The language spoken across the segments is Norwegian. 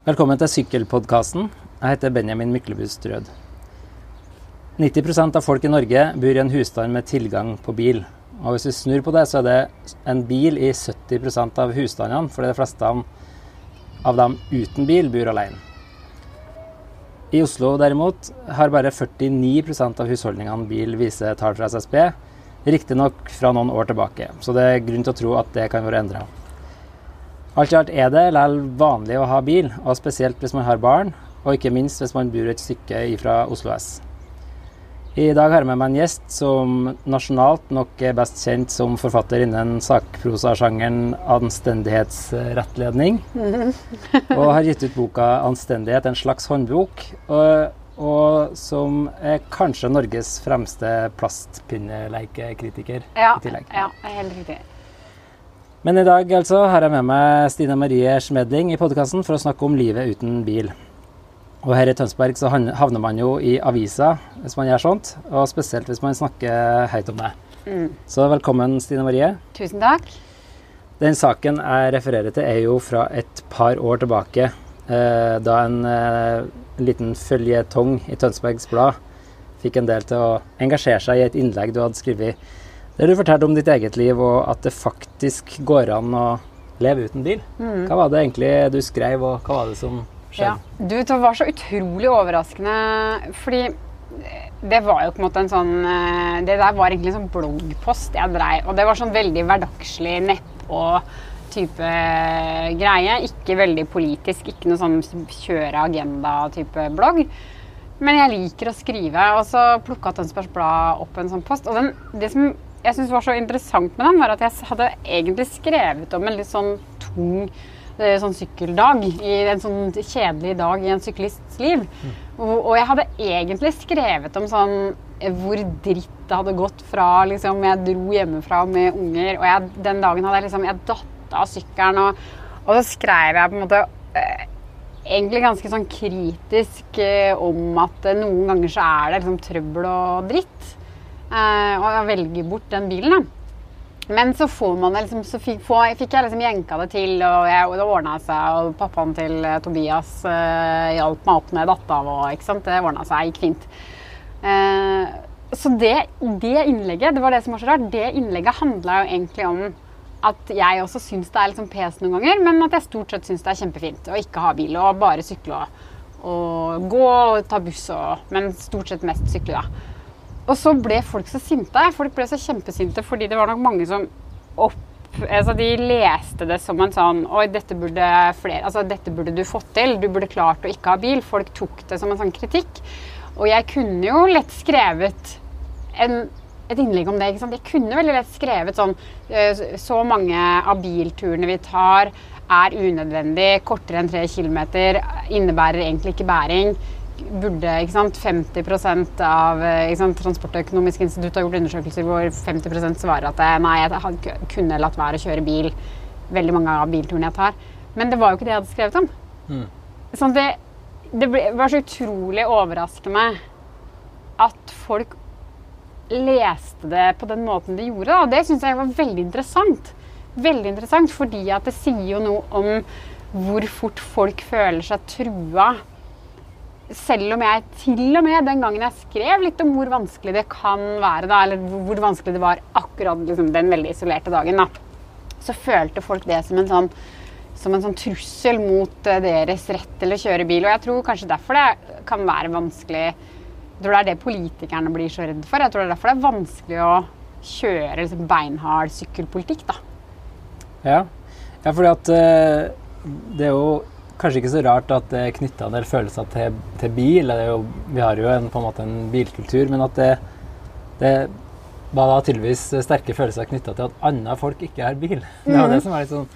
Velkommen til Sykkelpodkasten. Jeg heter Benjamin Myklebust Rød. 90% av folk i Norge bor i en husstand med tilgang på bil. Og hvis vi snur på det, så er det en bil i 70% av husstandene, fordi de fleste av dem uten bil bor alene. I Oslo derimot har bare 49% av husholdningene bil, viser tall fra SSB. Riktignok fra noen år tilbake, så det er grunn til å tro at det kan være endra. Alt i alt er det likevel vanlig å ha bil, og spesielt hvis man har barn, og ikke minst hvis man bor et stykke fra Oslo S. I dag har jeg med meg en gjest som nasjonalt nok er best kjent som forfatter innen sakprosasjangeren Anstendighetsrettledning, og har gitt ut boka 'Anstendighet en slags håndbok', og, og som er kanskje Norges fremste plastpinneleikekritiker ja, i tillegg. Ja, helt riktig. Men i dag altså har jeg med meg Stina Marie Schmedling i podkasten for å snakke om livet uten bil. Og her i Tønsberg så havner man jo i avisa hvis man gjør sånt, og spesielt hvis man snakker høyt om det. Mm. Så velkommen, Stine Marie. Tusen takk. Den saken jeg refererer til, er jo fra et par år tilbake, eh, da en, eh, liten føljetong i Tønsbergs Blad fikk en del til å engasjere seg i et innlegg du hadde skrevet der du fortalte om ditt eget liv, og at det faktisk går an å leve uten bil. Mm. Hva var det egentlig du skrev, og hva var det som skjedde? Ja. Du, det var så utrolig overraskende, fordi det var jo på en måte en sånn eh, Det der var egentlig en sånn bloggpost jeg dreiv, og det var sånn veldig hverdagslig nedpå type greie. Ikke veldig politisk, ikke noe sånn kjøre agenda-type blogg. Men jeg liker å skrive, og så plukka Tønsbergs Blad opp en sånn post. Og den, det som jeg syns var så interessant med den, var at jeg hadde egentlig skrevet om en litt sånn tung eh, sånn sykkeldag. I en sånn kjedelig dag i en syklists liv. Mm. Og, og, jeg hadde egentlig skrevet om sånn eh, hvor dritt det hadde gått fra liksom jeg dro hjemmefra med unger, og jeg, den dagen hadde jeg liksom jeg datt av sykkelen, og, og, så skrev jeg på en måte eh, egentlig ganske sånn kritisk eh, om at noen ganger så er det liksom trøbbel og dritt. Uh, og jeg velger bort den bilen, da. Men så, liksom, så fikk, fikk, jeg liksom jenka det til, og, jeg, og det ordna seg. Og pappaen til uh, Tobias eh, hjalp meg opp med ikke sant? det ordna seg. Gikk fint. så det, det, innlegget, det var det som var så rart, det innlegget handla jo egentlig om at jeg også syns det er liksom pes noen ganger, men at jeg stort sett syns det er kjempefint å ikke ha bil og bare sykle og, og gå og ta buss og Men stort sett mest sykle, da. Og så ble folk så sinte. Folk ble så kjempesinte fordi det var nok mange som opp Altså, de leste det som en sånn Oi, dette burde, flere, altså, dette burde du fått til. Du burde klart å ikke ha bil. Folk tok det som en sånn kritikk. Og jeg kunne jo lett skrevet en, et innlegg om det. ikke sant? Jeg kunne veldig lett skrevet sånn eh, Så mange av bilturene vi tar, er unødvendig. Kortere enn tre kilometer. Innebærer egentlig ikke bæring burde ikke sant, 50 av sant, Transportøkonomisk institutt har gjort undersøkelser hvor 50 svarer at nei, jeg kunne latt være å kjøre bil veldig mange av bilturene jeg tar. Men det var jo ikke det jeg hadde skrevet om. Mm. Sånn det, det ble, var så utrolig overraskende at folk leste det på den måten de gjorde. Og det syns jeg var veldig interessant. Veldig interessant, fordi at det sier jo noe om hvor fort folk føler seg trua selv om jeg til og med den gangen jeg skrev litt om hvor vanskelig det kan være, da, eller hvor vanskelig det var akkurat liksom, den veldig isolerte dagen, da, så følte folk det som en sånn som en sånn trussel mot uh, deres rett til å kjøre bil. Og jeg tror kanskje derfor det kan være vanskelig Jeg tror det er det politikerne blir så redde for. Jeg tror det er derfor det er vanskelig å kjøre liksom, beinhard sykkelpolitikk, da. Ja, ja fordi at uh, det er jo kanskje ikke så rart at det er knytta en del følelser til, til bil. Jo, vi har jo en, på en måte en bilkultur, men at det, det var da tydeligvis sterke følelser knytta til at andre folk ikke har bil. Det var det mm. som var litt sånn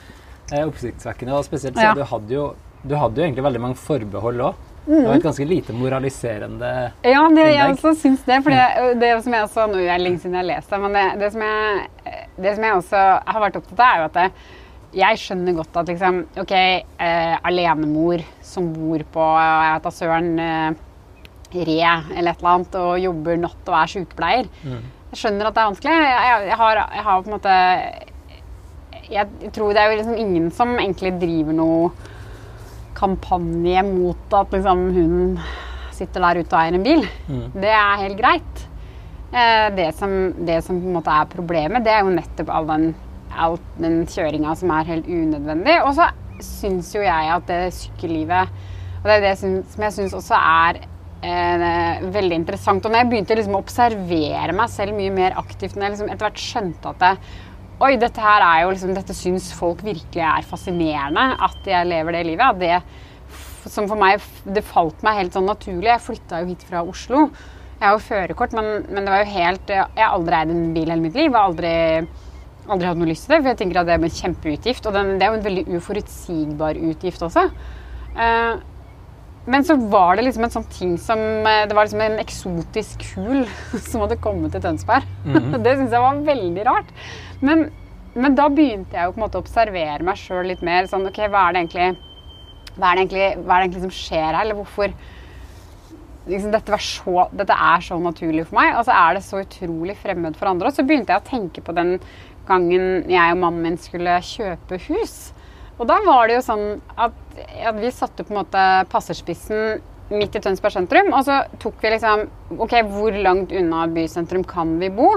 eh, oppsiktsvekkende. Og spesielt siden ja. du, hadde jo, du hadde jo egentlig veldig mange forbehold òg. Mm. Det var et ganske lite moraliserende Ja, det, jeg også syns det. For det, det som jeg også, Nå er det lenge siden jeg har lest det, men det, det, som jeg, det som jeg også har vært opptatt av, er jo at det, jeg skjønner godt at liksom OK, eh, alenemor som bor på jeg vet da søren eh, Re eller et eller annet og jobber natt og er sykepleier. Mm. Jeg skjønner at det er vanskelig. Jeg, jeg, har, jeg har, på en måte Jeg tror det er jo liksom ingen som egentlig driver noe kampanje mot at liksom, hun sitter der ute og eier en bil. Mm. Det er helt greit. Eh, det, som, det som på en måte er problemet, det er jo nettopp all den, all den kjøringa som er helt unødvendig. Og så syns jo jeg at det sykkellivet Og det er det som, jeg syns også er eh, veldig interessant. Og når jeg begynte liksom å observere meg selv mye mer aktivt, når jeg liksom etter hvert skjønte at det, Oi, dette her er jo liksom, dette syns folk virkelig er fascinerende, at jeg lever det livet. At det som for meg Det falt meg helt sånn naturlig. Jeg flytta jo hit fra Oslo. Jeg har jo førerkort, men, men, det var jo helt Jeg har aldri eid en bil hele mitt liv. Jeg har aldri, aldri hatt noe lyst til det, for jeg tenker at det er en kjempeutgift. Og den, det er jo en veldig uforutsigbar utgift også. Uh, men så var det liksom en sånn ting som eh, Det var liksom en eksotisk kul som hadde kommet til Tønsberg. Mm -hmm. Det syns jeg var veldig rart. Men, men, da begynte jeg jo på en måte å observere meg sjøl litt mer. Sånn, ok, hva er det egentlig hva er det egentlig, hva er det egentlig som skjer her? Eller hvorfor liksom, dette, så, dette, er så naturlig for meg, og så er det så utrolig fremmed for andre. Og så begynte jeg å tenke på den gangen jeg og mannen min skulle kjøpe hus. Og da var det jo sånn at, at vi satte på en måte passerspissen midt i Tønsberg sentrum. Og så tok vi liksom OK, hvor langt unna bysentrum kan vi bo?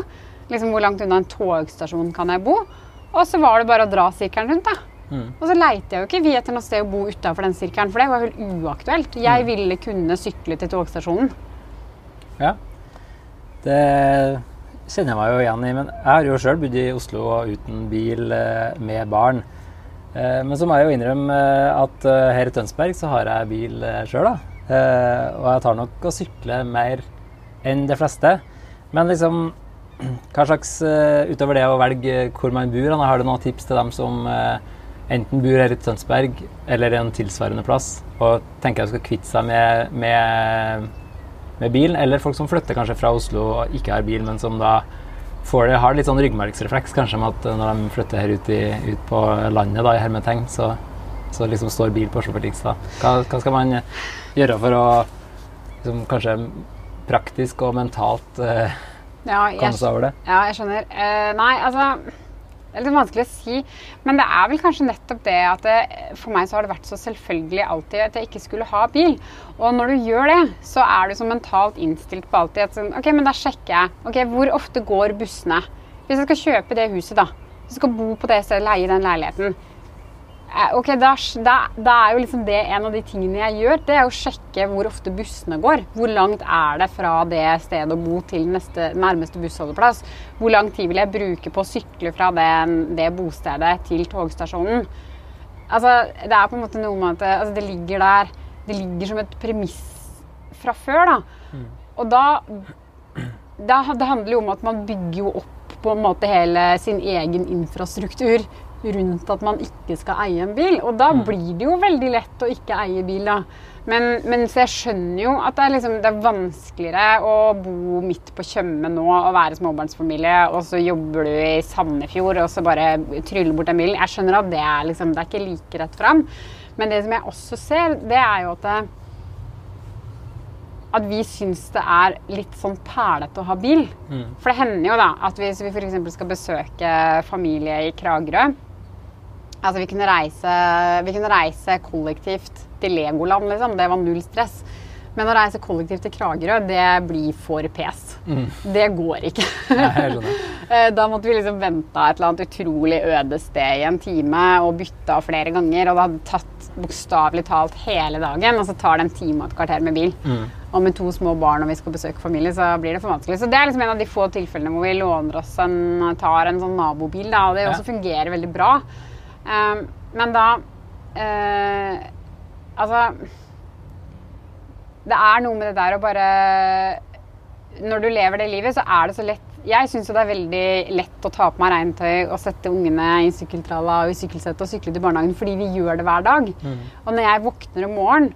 Liksom, Hvor langt unna en togstasjon kan jeg bo? Og så var det bare å dra sirkelen rundt, da. Mm. Og så leite jeg jo ikke vi etter noe sted å bo utafor den sirkelen, for det var helt uaktuelt. Jeg mm. ville kunne sykle til togstasjonen. Ja. Det kjenner jeg meg jo igjen i. Men jeg har jo sjøl bodd i Oslo uten bil eh, med barn. Eh, men så må jeg jo innrømme eh, at her i Tønsberg så har jeg bil sjøl, da. Og jeg tar nok å sykle mer enn de fleste. Men liksom hva slags Utover det å velge hvor man bor, har du noen tips til dem som enten bor her i Tønsberg eller i en tilsvarende plass og tenker jeg skal kvitte seg med, med, med bil, eller folk som flytter kanskje fra Oslo og ikke har bil, men som da får det, har litt sånn ryggmargsrefleks kanskje med at når de flytter her ut, i, ut på landet, da, i hermetegn, så, så liksom står bil på Oslo Fertikstad. Hva, hva, skal man gjøre for å liksom, kanskje praktisk og mentalt eh, ja, komme seg over det? Ja, jeg skjønner. Uh, nei, altså det er litt vanskelig å si. Men det er vel kanskje nettopp det at det, for meg så har det vært så selvfølgelig alltid at jeg ikke skulle ha bil. Og når du gjør det, så er du så mentalt innstilt på alltid at sånn, OK, men da sjekker jeg. Ok, Hvor ofte går bussene? Hvis jeg skal kjøpe det huset, da. Hvis jeg skal bo på det stedet, leie den leiligheten. Eh, ok, da, da, da, er jo liksom det en av de tingene jeg gjør. Det er å sjekke hvor ofte bussene går. Hvor langt er det fra det stedet å bo til neste, nærmeste bussholdeplass? Hvor lang tid vil jeg bruke på å sykle fra det, det bostedet til togstasjonen? Altså, det er på en måte noe med at altså, det ligger der Det ligger som et premiss fra før, da. Mm. Og da, da Det handler jo om at man bygger jo opp på en måte hele sin egen infrastruktur rundt at man ikke skal eie en bil. Og da mm. blir det jo veldig lett å ikke eie bil, da. Men, men så jeg skjønner jo at det er, liksom, det er, vanskeligere å bo midt på Tjøme nå og være småbarnsfamilie, og så jobber du i Sandefjord og så bare tryller bort den bilen. Jeg skjønner at det er, liksom, det er ikke like rett fram. Men det som jeg også ser, det er jo at det, at vi syns det er litt sånn pælete å ha bil. Mm. For det hender jo da at hvis vi f.eks. skal besøke familie i Kragerø Altså, vi kunne, reise, vi kunne reise kollektivt til Legoland, liksom. Det var null stress. Men å reise kollektivt til Kragerø, det blir for pes. Mm. Det går ikke. Eh, da måtte vi liksom vente et eller annet utrolig øde sted i en time og bytta flere ganger. Og det hadde tatt bokstavelig talt hele dagen, og så tar det en time og et kvarter med bil. Mm. Og med to små barn og vi skal besøke familie, så blir det for vanskelig. Så det er liksom en av de få tilfellene hvor vi låner oss en, tar en sånn nabobil, da, og det ja. også fungerer veldig bra. Um, men da uh, Altså Det er noe med det der å bare Når du lever det livet, så er det så lett Jeg syns det er veldig lett å ta på meg regntøy og sette ungene i sykkeltralla og i sykkelsettet og sykle til barnehagen fordi vi gjør det hver dag. Mm. Og når jeg våkner om morgenen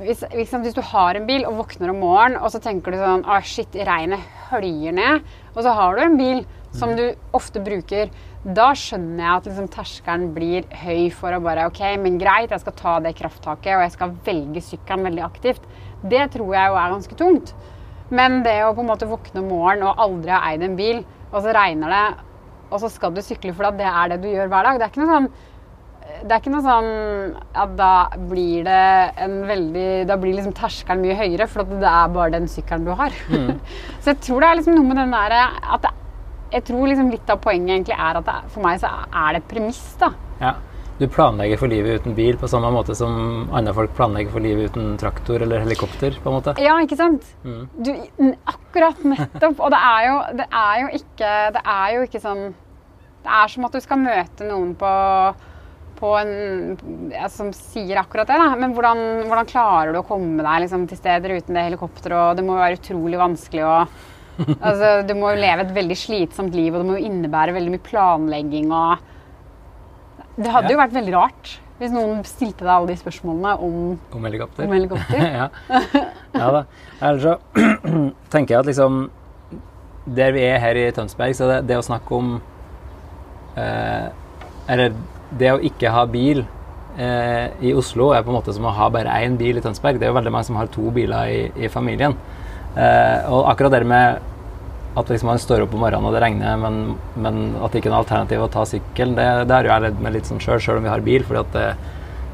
hvis, hvis, du har en bil og våkner om morgenen og så tenker du sånn Å, shit, regnet høljer ned. Og så har du en bil som mm. du ofte bruker da skjønner jeg at liksom, terskelen blir høy for å bare OK, men greit, jeg skal ta det krafttaket, og jeg skal velge sykkelen veldig aktivt. Det tror jeg jo er ganske tungt. Men det å på en måte våkne om morgenen og aldri ha eid en bil, og så regner det, og så skal du sykle for det er det du gjør hver dag Det er ikke noe sånn det er ikke noe sånn at da blir det en veldig Da blir liksom terskelen mye høyere, for det er bare den sykkelen du har. så jeg tror det er liksom noe med den derre at det, Jeg tror liksom litt av poenget egentlig er at det, for meg så er det et premiss, da. Ja. Du planlegger for livet uten bil på samme måte som andre folk planlegger for livet uten traktor eller helikopter. på en måte. Ja, ikke sant? Du, akkurat nettopp. Og det er, jo, det er jo ikke Det er jo ikke sånn Det er som at du skal møte noen på på en, ja, som sier akkurat det. Da. Men hvordan, hvordan klarer du å komme deg liksom, til steder uten det helikopteret? Og det må jo være utrolig vanskelig å altså, Du må jo leve et veldig slitsomt liv, og det må jo innebære veldig mye planlegging. og Det hadde jo vært veldig rart hvis noen stilte deg alle de spørsmålene om, Om helikopter. om helikopter. ja. ja da. Ellers så tenker jeg at liksom Der vi er her i Tønsberg, så det, det å snakke om eh, Eller det å ikke ha bil eh, i Oslo er på en måte som å ha bare én bil i Tønsberg. Det er jo veldig mange som har to biler i, i familien. Eh, og akkurat det med at liksom man står opp om morgenen og det regner, men, men at det ikke er noe alternativ å ta sykkel, det, det har jo jeg ledd med litt sånn sjøl, sjøl om vi har bil. fordi at det,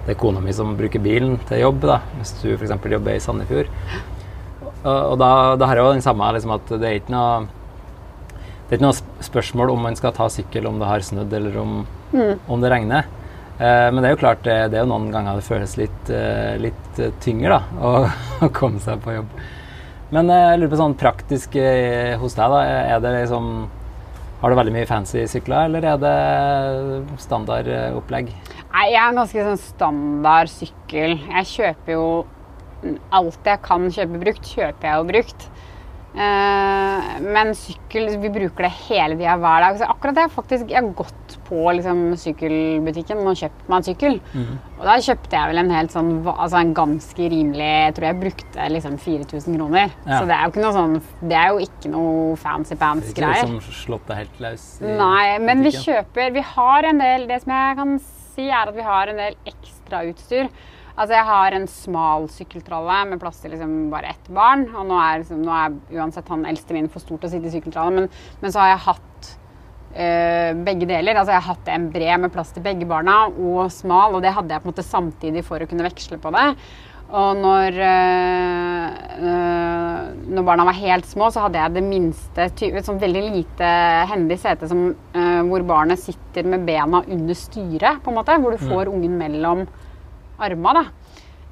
det er kona mi som bruker bilen til jobb, da, hvis du f.eks. jobber i Sandefjord. Og, og da, da har jeg jo den samme liksom at det er ikke noe det er ikke noe spørsmål om man skal ta sykkel om det har snødd eller om, om det regner. Eh, men det er jo klart, det, det er jo noen ganger det føles litt, eh, litt tyngre da, å, å komme seg på jobb. Men eh, jeg lurer på sånn praktisk eh, hos deg, da. Er det liksom Har du veldig mye fancy sykler, eller er det standard eh, opplegg? Nei, jeg er en ganske sånn standard sykkel. Jeg kjøper jo alt jeg kan kjøpe brukt, kjøper jeg jo brukt. Men sykkel, vi bruker det hele tida hver dag. Så akkurat det, faktisk, jeg har gått på liksom, sykkelbutikken og kjøpt meg en sykkel. Og da kjøpte jeg vel en helt sånn, altså en ganske rimelig Jeg tror jeg brukte liksom 4000 kroner. Ja. Så det er jo ikke noe sånn Det er jo ikke noe fancy pants Ikke liksom slått deg helt løs? i Nei, men vi kjøper Vi har en del Det som jeg kan si, er at vi har en del ekstrautstyr. Altså, jeg har en smal sykkeltralle med plass til liksom bare ett barn. Og nå er, liksom, nå er uansett han eldste min for stor til å sitte i sykkeltralle, men, men så har jeg hatt øh, begge deler. Altså, jeg har hatt en bred med plass til begge barna og smal, og det hadde jeg på en måte samtidig for å kunne veksle på det. Og når, øh, når barna var helt små, så hadde jeg det minste et sånn veldig lite hendig sete som, øh, hvor barnet sitter med bena under styret, på en måte. Hvor du får ungen mellom arma.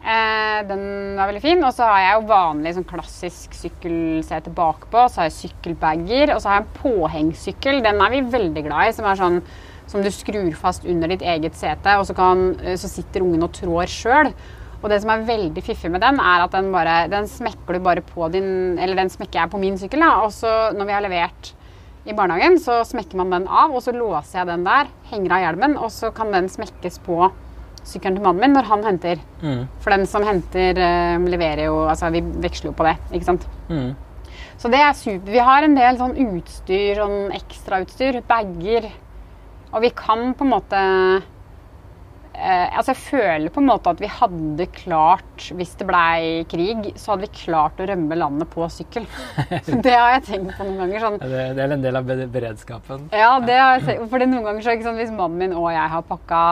Eh, den var veldig fin. Og så har jeg jo vanlig sånn klassisk sykkelsete bakpå. Så har jeg sykkelbager, og så har jeg en påhengssykkel. Den er vi veldig glad i. Som er sånn som du skrur fast under ditt eget sete, og så, kan, eh, så sitter ungen og trår sjøl. Og det som er veldig fiffig med den, er at den bare Den smekker du bare på din Eller den smekker jeg på min sykkel, da. Og så når vi har levert i barnehagen, så smekker man den av, og så låser jeg den der, henger av hjelmen, og så kan den smekkes på sykkelen til mannen min når han henter. Mm. For den som henter, eh, leverer jo Altså, vi veksler jo på det, ikke sant. Mm. Så det er super. Vi har en del sånn utstyr, sånn ekstrautstyr, bager. Og vi kan på en måte eh, Altså, jeg føler på en måte at vi hadde klart, hvis det blei krig, så hadde vi klart å rømme landet på sykkel. det har jeg tenkt på noen ganger. sånn Det, det er en del av beredskapen. ja, det har jeg. Fordi noen ganger så, sånn Hvis mannen min og jeg har pakka,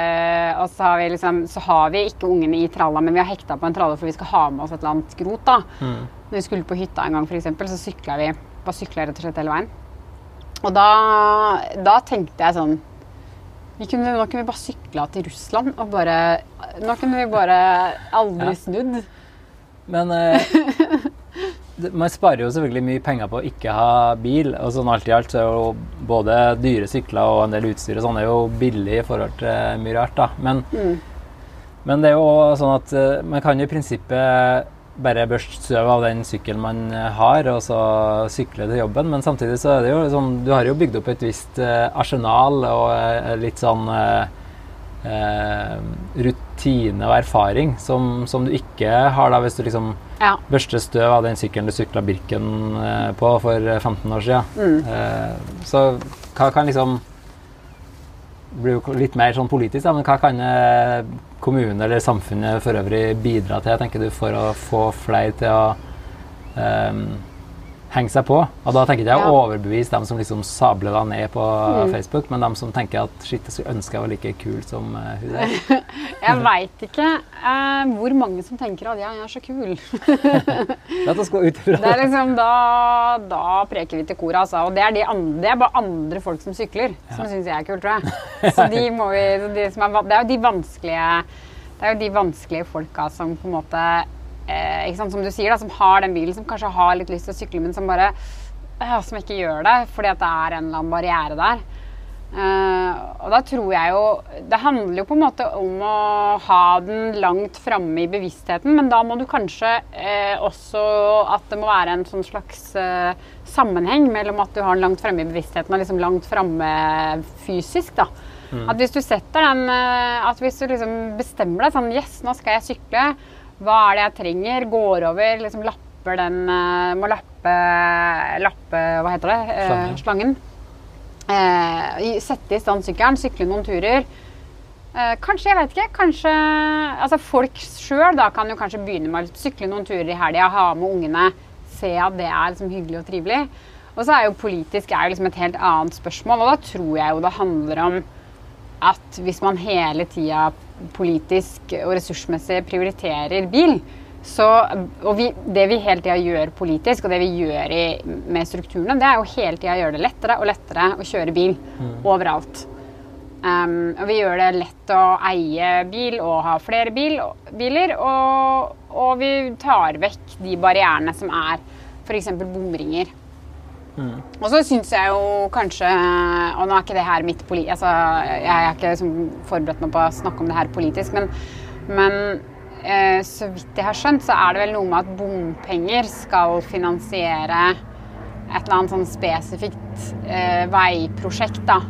eh, og så har, vi liksom, så har vi ikke ungene i tralla, men vi har hekta på en tralle for vi skal ha med oss et eller annet skrot. da. Mm. Når vi skulle på hytta en gang, for eksempel, så sykla vi bare sykla rett og slett hele veien. Og da, da tenkte jeg sånn kunne, Nå kunne vi bare sykla til Russland og bare Nå kunne vi bare aldri Ja. snudd. Men eh, det, man sparer jo selvfølgelig mye penger på å ikke ha bil. og sånn alt i alt så er jo både dyre sykler og en del utstyr og sånn er jo billig i forhold til mye rart. da. Men, Mm. men det er jo sånn at eh, man kan jo i prinsippet bare børste støv av den sykkelen man eh, har, og så sykle til jobben. Men samtidig så er det jo liksom Du har jo bygd opp et visst eh, arsenal og eh, litt sånn eh, rutine og erfaring som, som du ikke har da hvis du liksom Ja. børster støv av den sykkelen du sykla Birken på for eh, 15 år siden. Mm. Eh, så hva kan liksom blir jo litt mer sånn politisk, da, men hva kan eh, kommunen eller samfunnet for øvrig bidra til, tenker du, for å få flere til å ehm, henge seg på. Og da tenker jeg Ja. å overbevise dem som liksom sabler deg ned på Mm. Facebook, men dem som tenker at shit, jeg skulle ønske jeg var like kul som uh, hun der. Jeg veit ikke uh, hvor mange som tenker at ja, jeg er så kul. La oss gå ut ifra Det er liksom, da, da preker vi til koret, altså. Og det er, de andre, det er bare andre folk som sykler, som syns jeg er kul, tror jeg. Så de må vi, de som er, det er jo de vanskelige det er jo de vanskelige folka som på en måte eh, sant, Som du sier, da, som har den bilen, som kanskje har litt lyst til å sykle, men som bare eh, som ikke gjør det fordi at det er en eller annen barriere der. Eh, og da tror jeg jo Det handler jo på en måte om å ha den langt framme i bevisstheten, men da må du kanskje eh, også at det må være en sånn slags eh, sammenheng mellom at du har den langt fremme i bevisstheten og liksom langt framme fysisk. da. At hvis du setter den At hvis du liksom bestemmer deg sånn Yes, nå skal jeg sykle. Hva er det jeg trenger? Går over, liksom lapper den eh, Må lappe, lappe Hva heter det? Eh, Slangen. slangen. Eh, sette i stand sykkelen, sykle noen turer. Eh, kanskje, jeg vet ikke. Kanskje altså Folk sjøl kan jo kanskje begynne med å sykle noen turer i helga, ha med ungene, se at det er liksom hyggelig og trivelig. Og så er jo politisk er jo liksom et helt annet spørsmål, og da tror jeg jo det handler om at hvis man hele tida politisk og ressursmessig prioriterer bil, så, og vi, det vi hele tida gjør politisk, og det vi gjør i, med strukturene, det er jo hele tida gjøre det lettere og lettere å kjøre bil overalt. Um, og vi gjør det lett å eie bil og ha flere bil, biler, og, og vi tar vekk de barrierene som er f.eks. bomringer. Og så syns jeg jo kanskje Og nå er ikke det her mitt poli... Altså, jeg er ikke liksom forberedt meg på å snakke om det her politisk, men, men eh, så vidt jeg har skjønt, så er det vel noe med at bompenger skal finansiere et eller annet sånn spesifikt eh, veiprosjekt, da.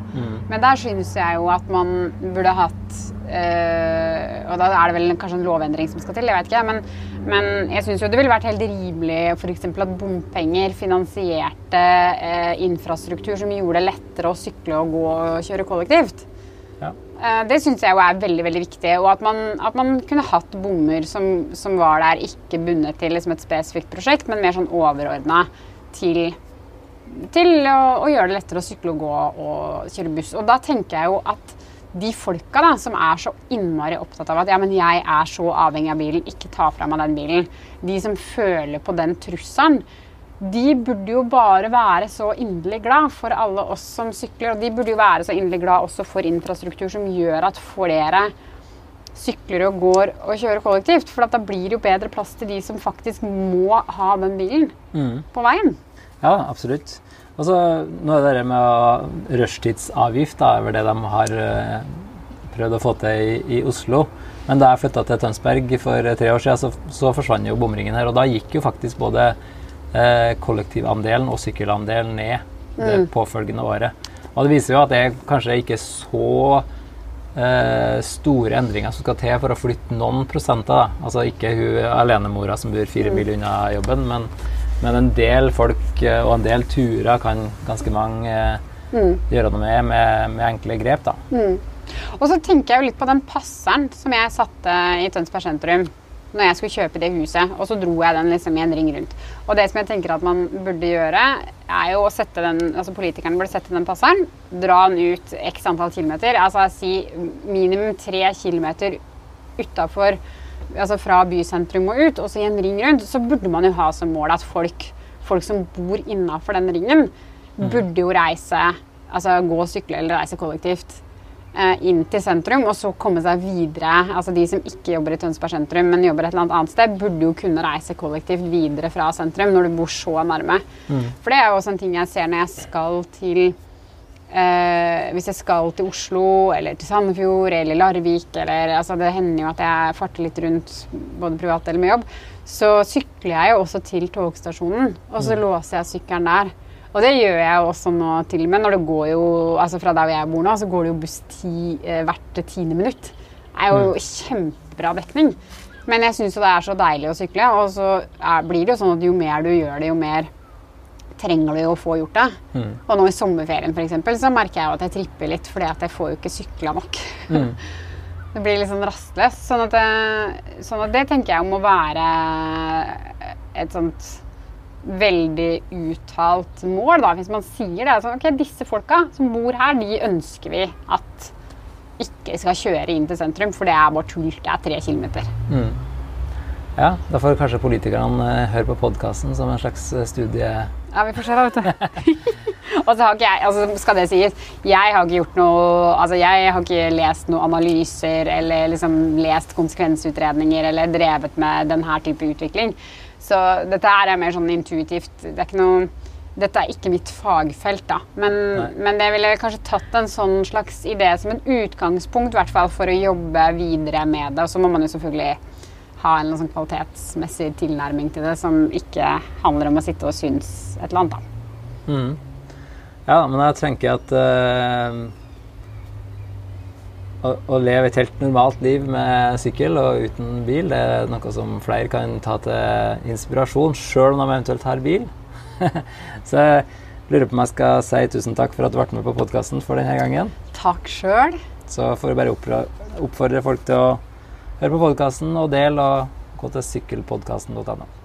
Men der syns jeg jo at man burde hatt eh, Og da er det vel kanskje en lovendring som skal til, jeg vet ikke. Men, men jeg syns jo det ville vært helt rimelig f.eks. at bompenger finansierte eh, infrastruktur som gjorde det lettere å sykle og gå og kjøre kollektivt. Ja. Eh, Det syns jeg jo er veldig veldig viktig. Og at man, at man kunne hatt bommer som, som var der, ikke bundet til liksom et spesifikt prosjekt, men mer sånn overordna til, til å, å gjøre det lettere å sykle og gå og kjøre buss. Og da tenker jeg jo at de folka da, som er så innmari opptatt av at ja, men jeg er så avhengig av bilen, ikke ta fra meg den bilen. De som føler på den trusselen, de burde jo bare være så inderlig glad for alle oss som sykler. Og de burde jo være så inderlig glad også for infrastruktur som gjør at flere sykler og går og kjører kollektivt. For at da blir det jo bedre plass til de som faktisk må ha den bilen Mm. på veien. Ja, absolutt. Og så nå er det det med rushtidsavgift, da, er vel det de har eh, prøvd å få til i, i Oslo. Men da jeg flytta til Tønsberg for eh, tre år siden, så, så forsvant jo bomringen her. Og da gikk jo faktisk både eh, kollektivandelen og sykkelandelen ned det påfølgende året. Og det viser jo at det er kanskje ikke er så eh, store endringer som skal til for å flytte noen prosenter. Da. Altså ikke hun alenemora som bor fire mil unna jobben, men, men en del folk eh, og en del turer kan ganske mange mm. gjøre noe med, med med enkle grep. da. Og så tenker jeg jo litt på den passeren som jeg satte i Tønsberg sentrum når jeg skulle kjøpe det huset, og så dro jeg den liksom i en ring rundt. Og det som jeg tenker at man burde gjøre, er jo å sette den, altså politikerne burde sette den passeren, dra den ut x antall kilometer, altså si minimum tre kilometer utafor altså fra bysentrum og ut, og så i en ring rundt, så burde man jo ha som mål at folk, folk som bor innafor den ringen, burde jo reise, altså gå og sykle eller reise kollektivt eh, inn til sentrum, og så komme seg videre. Altså De som ikke jobber i Tønsberg sentrum, men jobber et eller annet sted, burde jo kunne reise kollektivt videre fra sentrum når du bor så nærme. For det er jo også en ting jeg ser når jeg skal til eh, Hvis jeg skal til Oslo eller til Sandefjord eller Larvik eller altså Det hender jo at jeg farter litt rundt både privat eller med jobb. Så sykler jeg jo også til togstasjonen, og så låser jeg sykkelen der. Og det gjør jeg jo også nå til og med. Når det går jo, altså Fra der hvor jeg bor nå, så går det jo buss ti, eh, hvert tiende minutt. Det er jo kjempebra dekning. Men jeg syns jo det er så deilig å sykle. Og så er, blir det jo sånn at jo mer du gjør det, jo mer trenger du jo å få gjort det. Mm. Og nå i sommerferien for eksempel, så merker jeg jo at jeg tripper litt fordi at jeg får jo ikke sykla nok. Mm. det blir litt sånn rastløst. Sånn at, det, sånn at det tenker jeg må være et sånt veldig uttalt mål, da, hvis man sier det. Sånn, ok, Disse folka som bor her, de ønsker vi at ikke skal kjøre inn til sentrum, for det er bare tull. Det er tre kilometer. Mm. Ja, da får kanskje politikerne uh, høre på podkasten som en slags eh, studie... Ja, vi får se, da, vet du. Og så har ikke jeg, altså skal det sies, jeg har ikke gjort noe altså Jeg har ikke lest noen analyser eller liksom lest konsekvensutredninger eller drevet med denne type utvikling. Så dette er mer sånn intuitivt. Det er ikke noe dette er ikke mitt fagfelt, da. Men, men jeg ville kanskje tatt en sånn slags idé som en utgangspunkt hvert fall, for å jobbe videre med det. Og så må man jo selvfølgelig ha en sånn kvalitetsmessig tilnærming til det som ikke handler om å sitte og synes et eller annet. da. Mm. Ja, men jeg tenker at uh, å, å, leve et helt normalt liv med sykkel og uten bil, det er noe som flere kan ta til inspirasjon, sjøl om de eventuelt har bil. Så jeg lurer på om jeg skal si tusen takk for at du ble med på podkasten for denne gangen. Takk sjøl. Så får jeg bare oppfordre folk til å høre på podkasten og del, og gå til sykkelpodkasten.no.